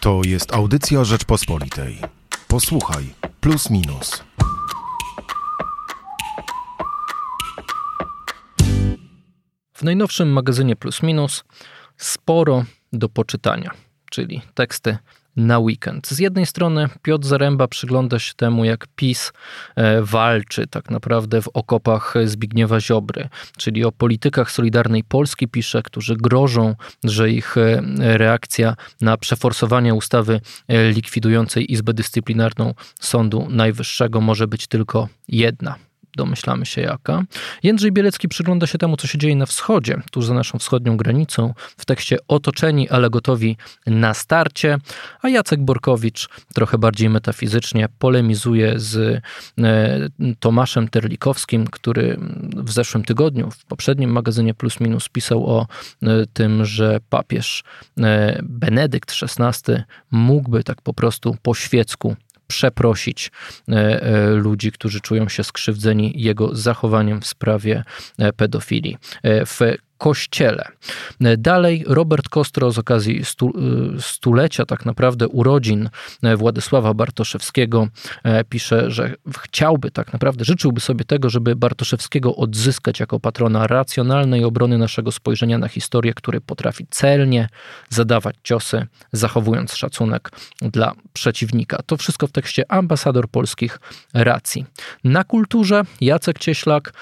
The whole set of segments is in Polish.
To jest audycja Rzeczpospolitej. Posłuchaj, plus minus. W najnowszym magazynie Plus Minus sporo do poczytania, czyli teksty na weekend. Z jednej strony Piotr Zaręba przygląda się temu, jak PiS e, walczy tak naprawdę w okopach Zbigniewa Ziobry, czyli o politykach Solidarnej Polski pisze, którzy grożą, że ich e, reakcja na przeforsowanie ustawy e, likwidującej Izbę Dyscyplinarną Sądu Najwyższego może być tylko jedna – domyślamy się jaka. Jędrzej Bielecki przygląda się temu, co się dzieje na wschodzie, tuż za naszą wschodnią granicą, w tekście otoczeni, ale gotowi na starcie, a Jacek Borkowicz trochę bardziej metafizycznie polemizuje z e, Tomaszem Terlikowskim, który w zeszłym tygodniu, w poprzednim magazynie Plus Minus pisał o e, tym, że papież e, Benedykt XVI mógłby tak po prostu po świecku przeprosić e, e, ludzi, którzy czują się skrzywdzeni jego zachowaniem w sprawie e, pedofilii. W kościele. Dalej Robert Kostro z okazji stu, stulecia tak naprawdę urodzin Władysława Bartoszewskiego pisze, że chciałby tak naprawdę, życzyłby sobie tego, żeby Bartoszewskiego odzyskać jako patrona racjonalnej obrony naszego spojrzenia na historię, który potrafi celnie zadawać ciosy, zachowując szacunek dla przeciwnika. To wszystko w tekście ambasador polskich racji. Na kulturze Jacek Cieślak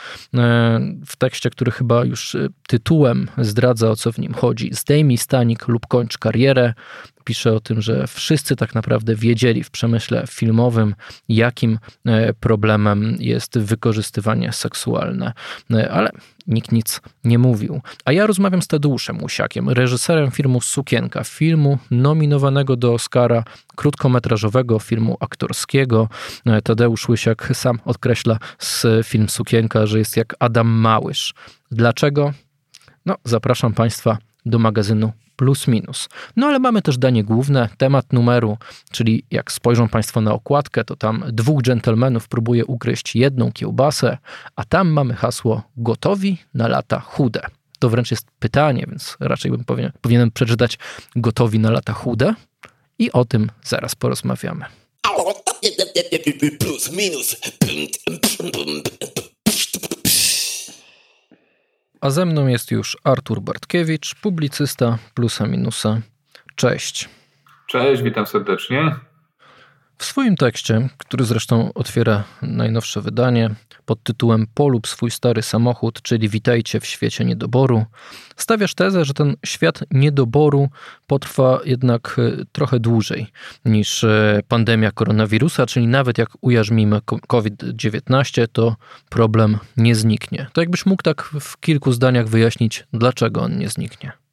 w tekście, który chyba już tytuł tytułem zdradza o co w nim chodzi. Zdejmij stanik lub kończ karierę. Pisze o tym, że wszyscy tak naprawdę wiedzieli w przemyśle filmowym, jakim e, problemem jest wykorzystywanie seksualne, e, ale nikt nic nie mówił. A ja rozmawiam z Tadeuszem Usiakiem, reżyserem filmu Sukienka, filmu nominowanego do Oscara, krótkometrażowego filmu aktorskiego. E, Tadeusz Łysiak sam odkreśla z film Sukienka, że jest jak Adam Małysz. Dlaczego? No, zapraszam Państwa do magazynu Plus Minus. No ale mamy też danie główne, temat numeru, czyli jak spojrzą Państwo na okładkę, to tam dwóch dżentelmenów próbuje ugryźć jedną kiełbasę, a tam mamy hasło gotowi na lata chude. To wręcz jest pytanie, więc raczej bym powinien, powinienem przeczytać gotowi na lata chude i o tym zaraz porozmawiamy. Plus minus. A ze mną jest już Artur Bartkiewicz, publicysta Plusa Minusa. Cześć. Cześć, witam serdecznie. W swoim tekście, który zresztą otwiera najnowsze wydanie pod tytułem Polub swój stary samochód, czyli Witajcie w świecie niedoboru, stawiasz tezę, że ten świat niedoboru potrwa jednak e, trochę dłużej niż e, pandemia koronawirusa, czyli nawet jak ujarzmimy COVID-19, to problem nie zniknie. To jakbyś mógł tak w kilku zdaniach wyjaśnić, dlaczego on nie zniknie.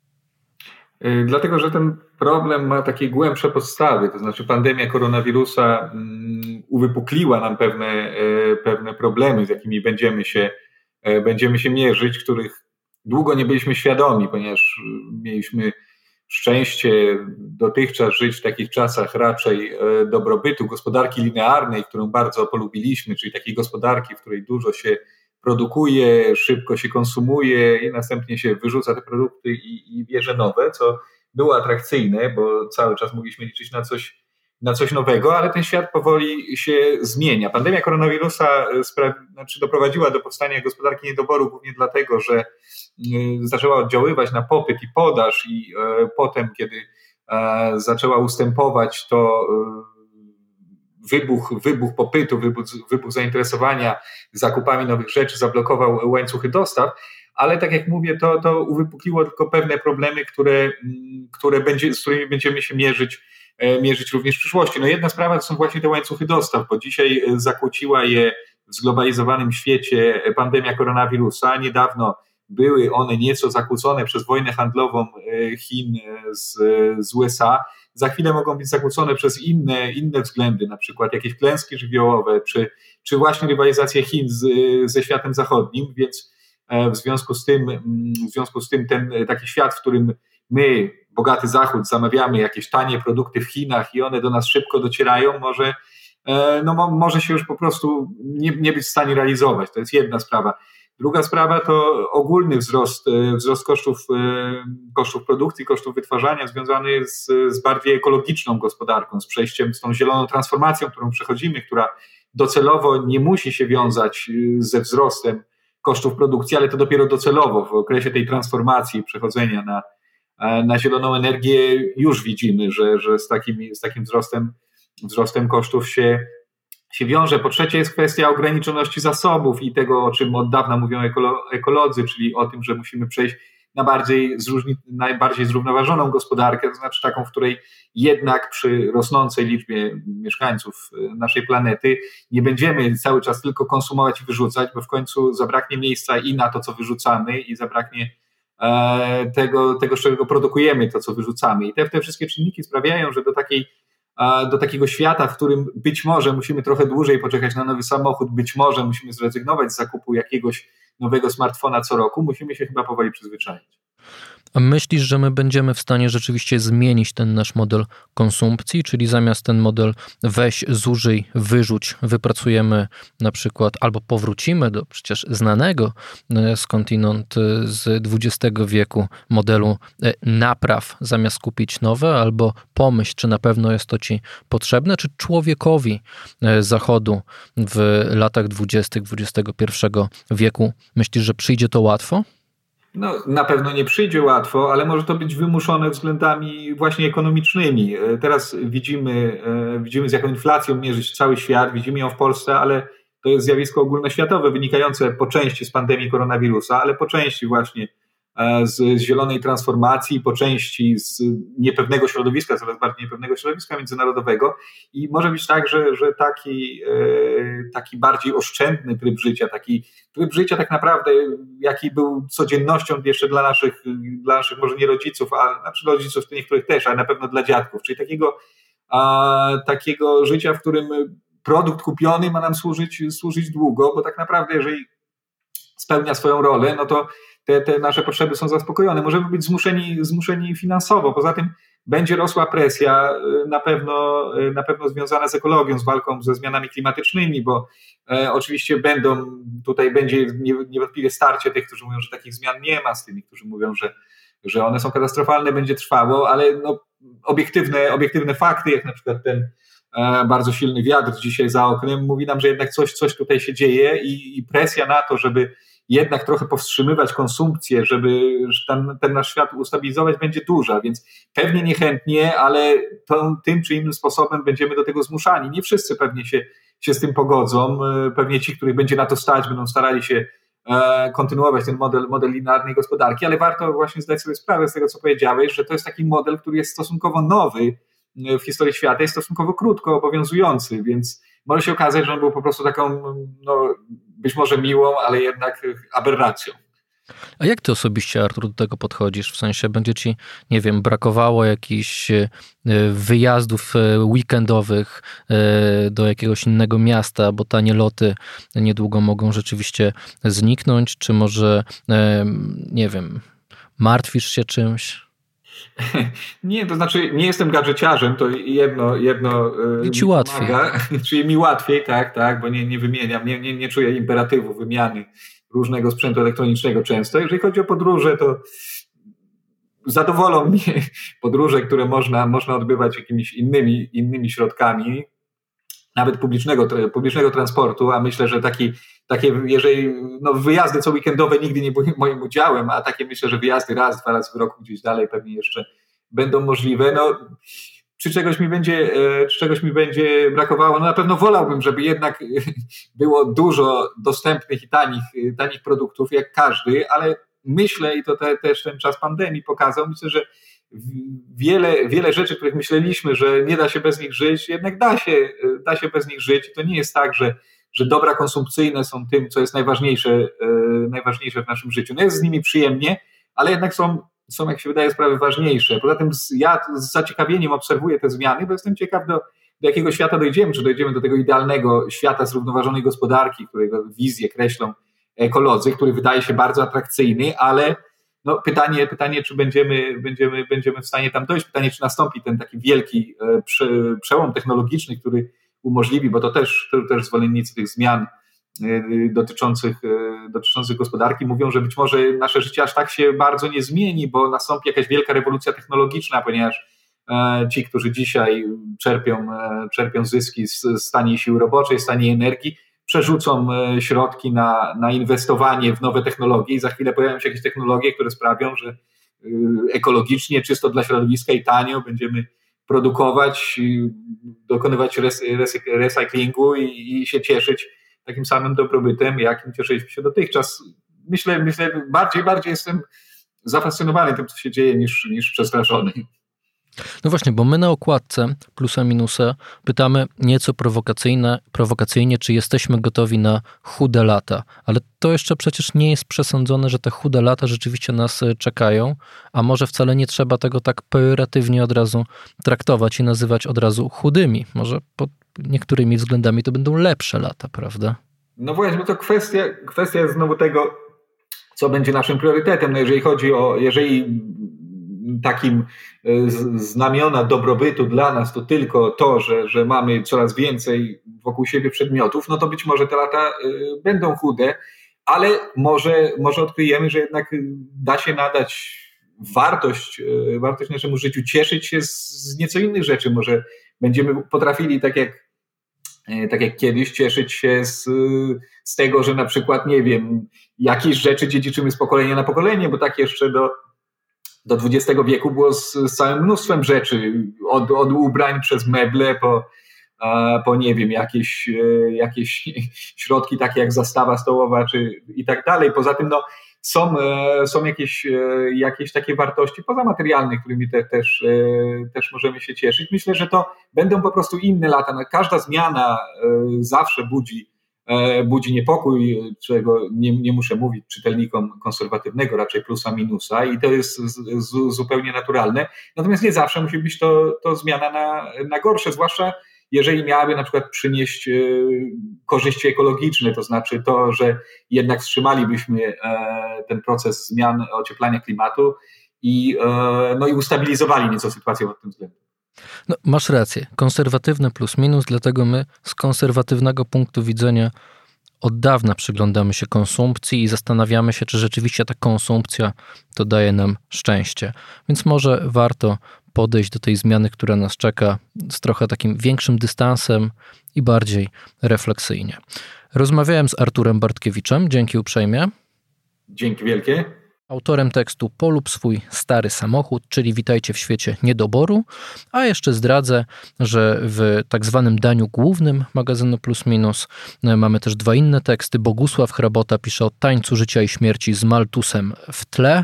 Y, dlatego, że ten problem ma takie głębsze podstawy, to znaczy pandemia koronawirusa mm, uwypukliła nam pewne, y, pewne problemy, z jakimi będziemy się, y, będziemy się mierzyć, których długo nie byliśmy świadomi, ponieważ mieliśmy szczęście dotychczas żyć w takich czasach raczej dobrobytu, gospodarki linearnej, którą bardzo polubiliśmy, czyli takiej gospodarki, w której dużo się produkuje, szybko się konsumuje i następnie się wyrzuca te produkty i, i bierze nowe, co było atrakcyjne, bo cały czas mogliśmy liczyć na coś, na coś nowego, ale ten świat powoli się zmienia. Pandemia koronawirusa e, sprawi, znaczy doprowadziła do powstania gospodarki niedoboru głównie dlatego, że e, zaczęła oddziaływać na popyt i podaż i e, potem, kiedy zaczęła ustępować, to wybuch, wybuch popytu, wybuch, wybuch zainteresowania zakupami nowych rzeczy zablokował łańcuchy dostaw, ale tak jak mówię, to, to uwypukliło tylko pewne problemy, które, mm, które będzie, z którymi będziemy się mierzyć, e, mierzyć również w przyszłości. No jedna sprawa to są właśnie te łańcuchy dostaw, bo dzisiaj e, zakłóciła je w zglobalizowanym świecie pandemia koronawirusa. Niedawno były one nieco zakłócone przez wojnę handlową e, Chin z, z USA za chwilę mogą być zakłócone przez inne, inne względy, na przykład jakieś klęski żywiołowe, czy, czy właśnie rywalizację Chin z, ze światem zachodnim, więc e, w związku z tym, mm, w związku z tym ten taki świat, w którym my, bogaty Zachód, zamawiamy jakieś tanie produkty w Chinach i one do nas szybko docierają, może, e, no, może się już po prostu nie, nie być w stanie realizować. To jest jedna sprawa. Druga sprawa to ogólny wzrost, wzrost kosztów, kosztów produkcji, kosztów wytwarzania związany z, z bardziej ekologiczną gospodarką, z przejściem, z tą zieloną transformacją, którą przechodzimy, która docelowo nie musi się wiązać ze wzrostem kosztów produkcji, ale to dopiero docelowo w okresie tej transformacji, przechodzenia na, na zieloną energię już widzimy, że, że z, takim, z takim wzrostem, wzrostem kosztów się, się wiąże. Po trzecie jest kwestia ograniczoności zasobów i tego, o czym od dawna mówią ekolo, ekolodzy, czyli o tym, że musimy przejść na bardziej, zróżni, najbardziej zrównoważoną gospodarkę, to znaczy taką, w której jednak przy rosnącej liczbie mieszkańców e, naszej planety nie będziemy cały czas tylko konsumować i wyrzucać, bo w końcu zabraknie miejsca i na to, co wyrzucamy, i zabraknie e, tego, tego z czego produkujemy to, co wyrzucamy. I te, te wszystkie czynniki sprawiają, że do takiej do takiego świata, w którym być może musimy trochę dłużej poczekać na nowy samochód, być może musimy zrezygnować z zakupu jakiegoś nowego smartfona co roku, musimy się chyba powoli przyzwyczaić. A myślisz, że my będziemy w stanie rzeczywiście zmienić ten nasz model konsumpcji, czyli zamiast ten model weź, zużyj, wyrzuć, wypracujemy na przykład albo powrócimy do przecież znanego e, skądinąd e, z XX wieku modelu e, napraw, zamiast kupić nowe, albo pomyśl, czy na pewno jest to ci potrzebne, czy człowiekowi Zachodu w latach dwudziestych XXI wieku myślisz, że przyjdzie to łatwo? No, na pewno nie przyjdzie łatwo, ale może to być wymuszone względami właśnie ekonomicznymi. E, teraz widzimy, e, widzimy z jaką inflacją mierzyć cały świat, widzimy ją w Polsce, ale to jest zjawisko ogólnoświatowe, wynikające po części z pandemii koronawirusa, ale po części właśnie z, z zielonej transformacji, po części z niepewnego środowiska, coraz bardziej niepewnego środowiska międzynarodowego. I może być tak, że, że taki, e, taki bardziej oszczędny tryb życia, taki tryb życia tak naprawdę, jaki był codziennością jeszcze dla naszych, dla naszych może nie rodziców, a znaczy rodziców niektórych też, ale na pewno dla dziadków, czyli takiego, a, takiego życia, w którym produkt kupiony ma nam służyć, służyć długo, bo tak naprawdę jeżeli spełnia swoją rolę, no to te, te nasze potrzeby są zaspokojone. Możemy być zmuszeni, zmuszeni finansowo. Poza tym będzie rosła presja, y, na pewno, y, na pewno związana z ekologią, z walką ze zmianami klimatycznymi, bo e, oczywiście będą, tutaj będzie niewątpliwie starcie tych, którzy mówią, że takich zmian nie ma, z tymi, którzy mówią, że, że one są katastrofalne, będzie trwało, ale no, obiektywne, obiektywne fakty, jak na przykład ten e, bardzo silny wiatr dzisiaj za oknem, mówi nam, że jednak coś, coś tutaj się dzieje i, i presja na to, żeby jednak trochę powstrzymywać konsumpcję, żeby ten, ten nasz świat ustabilizować, będzie duża, więc pewnie niechętnie, ale to, tym czy innym sposobem będziemy do tego zmuszani. Nie wszyscy pewnie się, się z tym pogodzą, e, pewnie ci, których będzie na to stać, będą starali się e, kontynuować ten model, model linearnej gospodarki, ale warto właśnie zdać sobie sprawę z tego, co powiedziałeś, że to jest taki model, który jest stosunkowo nowy w historii świata, jest stosunkowo krótko obowiązujący, więc może się okazać, że on był po prostu taką no, być może miłą, ale jednak aberracją. A jak ty osobiście, Artur, do tego podchodzisz? W sensie będzie ci, nie wiem, brakowało jakichś e, wyjazdów e, weekendowych e, do jakiegoś innego miasta, bo tanie loty niedługo mogą rzeczywiście zniknąć, czy może, nie wiem, martwisz się czymś? Nie, to znaczy nie jestem gadżeciarzem, to jedno, jedno I ci łatwiej. Pomaga, czyli mi łatwiej, tak, tak, bo nie, nie wymieniam, nie, nie, nie czuję imperatywu wymiany różnego sprzętu elektronicznego często. Jeżeli chodzi o podróże, to zadowolą mnie podróże, które można, można odbywać jakimiś innymi, innymi środkami, nawet publicznego, publicznego transportu, a myślę, że taki, takie, jeżeli no, wyjazdy co weekendowe nigdy nie były moim udziałem, a takie myślę, że wyjazdy raz, dwa razy w roku gdzieś dalej pewnie jeszcze będą możliwe. No, czy czegoś mi będzie, e, czy czegoś mi będzie brakowało? No na pewno wolałbym, żeby jednak było dużo dostępnych i tanich, tanich produktów, jak każdy, ale myślę, i to te, też ten czas pandemii pokazał, myślę, że wiele, wiele rzeczy, których myśleliśmy, że nie da się bez nich żyć, jednak da się, da się bez nich żyć. To nie jest tak, że, że dobra konsumpcyjne są tym, co jest najważniejsze, e, najważniejsze w naszym życiu. No jest z nimi przyjemnie, ale jednak są, są, jak się wydaje, sprawy ważniejsze. Poza tym ja z zaciekawieniem obserwuję te zmiany, bo jestem ciekaw, do, do jakiego świata dojdziemy, czy dojdziemy do tego idealnego świata zrównoważonej gospodarki, którego wizję kreślą ekolodzy, który wydaje się bardzo atrakcyjny, ale no, pytanie, pytanie, czy będziemy, będziemy, będziemy w stanie tam dojść, pytanie, czy nastąpi ten taki wielki e, przełom technologiczny, który umożliwi, bo to też, to też zwolennicy tych zmian dotyczących, dotyczących gospodarki mówią, że być może nasze życie aż tak się bardzo nie zmieni, bo nastąpi jakaś wielka rewolucja technologiczna, ponieważ ci, którzy dzisiaj czerpią, czerpią zyski z, z taniej siły roboczej, z taniej energii, przerzucą środki na, na inwestowanie w nowe technologie i za chwilę pojawią się jakieś technologie, które sprawią, że ekologicznie, czysto dla środowiska i tanio będziemy produkować, dokonywać recyklingu i, i się cieszyć takim samym dobrobytem, jakim cieszyliśmy się dotychczas. Myślę, myślę bardziej, bardziej jestem zafascynowany tym, co się dzieje, niż, niż przestraszony. No właśnie, bo my na okładce plusa minusa pytamy nieco prowokacyjne, prowokacyjnie, czy jesteśmy gotowi na chude lata. Ale to jeszcze przecież nie jest przesądzone, że te chude lata rzeczywiście nas e, czekają, a może wcale nie trzeba tego tak pejoratywnie od razu traktować i nazywać od razu chudymi. Może pod niektórymi względami to będą lepsze lata, prawda? No właśnie, bo to kwestia, kwestia znowu tego, co będzie naszym priorytetem. No jeżeli chodzi o, jeżeli takim e, znamiona dobrobytu dla nas to tylko to, że, że mamy coraz więcej wokół siebie przedmiotów, no to być może te lata e, będą chude, ale może, może odkryjemy, że jednak da się nadać wartość, e, wartość naszemu życiu, cieszyć się z, z nieco innych rzeczy. Może będziemy potrafili, tak jak, tak jak kiedyś, cieszyć się z, z tego, że na przykład, nie wiem, jakieś rzeczy dziedziczymy z pokolenia na pokolenie, bo tak jeszcze do, do XX wieku było z, z całym mnóstwem rzeczy, od, od ubrań przez meble po, po nie wiem, jakieś, e, jakieś środki takie jak zastawa stołowa czy i tak dalej. Poza tym no, są, e, są jakieś, e, jakieś takie wartości pozamaterialne, którymi te, też, też możemy się cieszyć. Myślę, że to będą po prostu inne lata. No, każda zmiana zawsze budzi budzi niepokój, czego nie, nie muszę mówić czytelnikom konserwatywnego, raczej plusa minusa i to jest z, z, zupełnie naturalne. Natomiast nie zawsze musi być to, to zmiana na, na gorsze, zwłaszcza jeżeli miałaby na przykład przynieść e, korzyści ekologiczne, to znaczy to, że jednak wstrzymalibyśmy e, ten proces zmian ocieplania klimatu i, no i ustabilizowali nieco sytuację pod tym względem. No, masz rację. Konserwatywne plus minus, dlatego my z konserwatywnego punktu widzenia od dawna przyglądamy się konsumpcji i zastanawiamy się, czy rzeczywiście ta konsumpcja to daje nam szczęście. Więc może warto podejść do tej zmiany, która nas czeka, z trochę takim większym dystansem i bardziej refleksyjnie. Rozmawiałem z Arturem Bartkiewiczem. Dzięki uprzejmie. Dzięki wielkie. Autorem tekstu Polub swój stary samochód, czyli Witajcie w świecie niedoboru, a jeszcze zdradzę, że w tak zwanym daniu głównym magazynu Plus Minus e, mamy też dwa inne teksty. Bogusław Hrabota pisze o tańcu życia i śmierci z Maltusem w tle,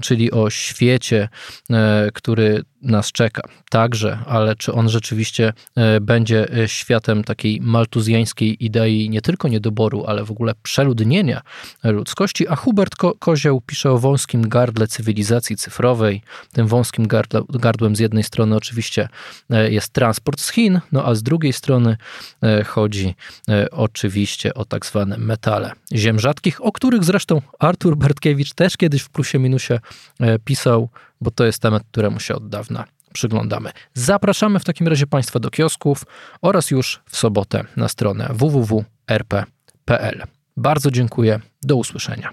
czyli o świecie, e, który nas czeka także, ale czy on rzeczywiście e, będzie światem takiej maltuzjańskiej idei nie tylko niedoboru, ale w ogóle przeludnienia ludzkości, a Hubert Ko Kozioł pisze o wąskim gardle cywilizacji cyfrowej. Tym wąskim gardle, gardłem z jednej strony oczywiście e, jest transport z Chin, no a z drugiej strony chodzi oczywiście o tak zwane metale ziem rzadkich, o których zresztą Artur Bartkiewicz też kiedyś w Plusie Minusie pisał bo to jest temat, któremu się od dawna przyglądamy. Zapraszamy w takim razie Państwa do kiosków oraz już w sobotę na stronę www.rp.pl. Bardzo dziękuję, do usłyszenia.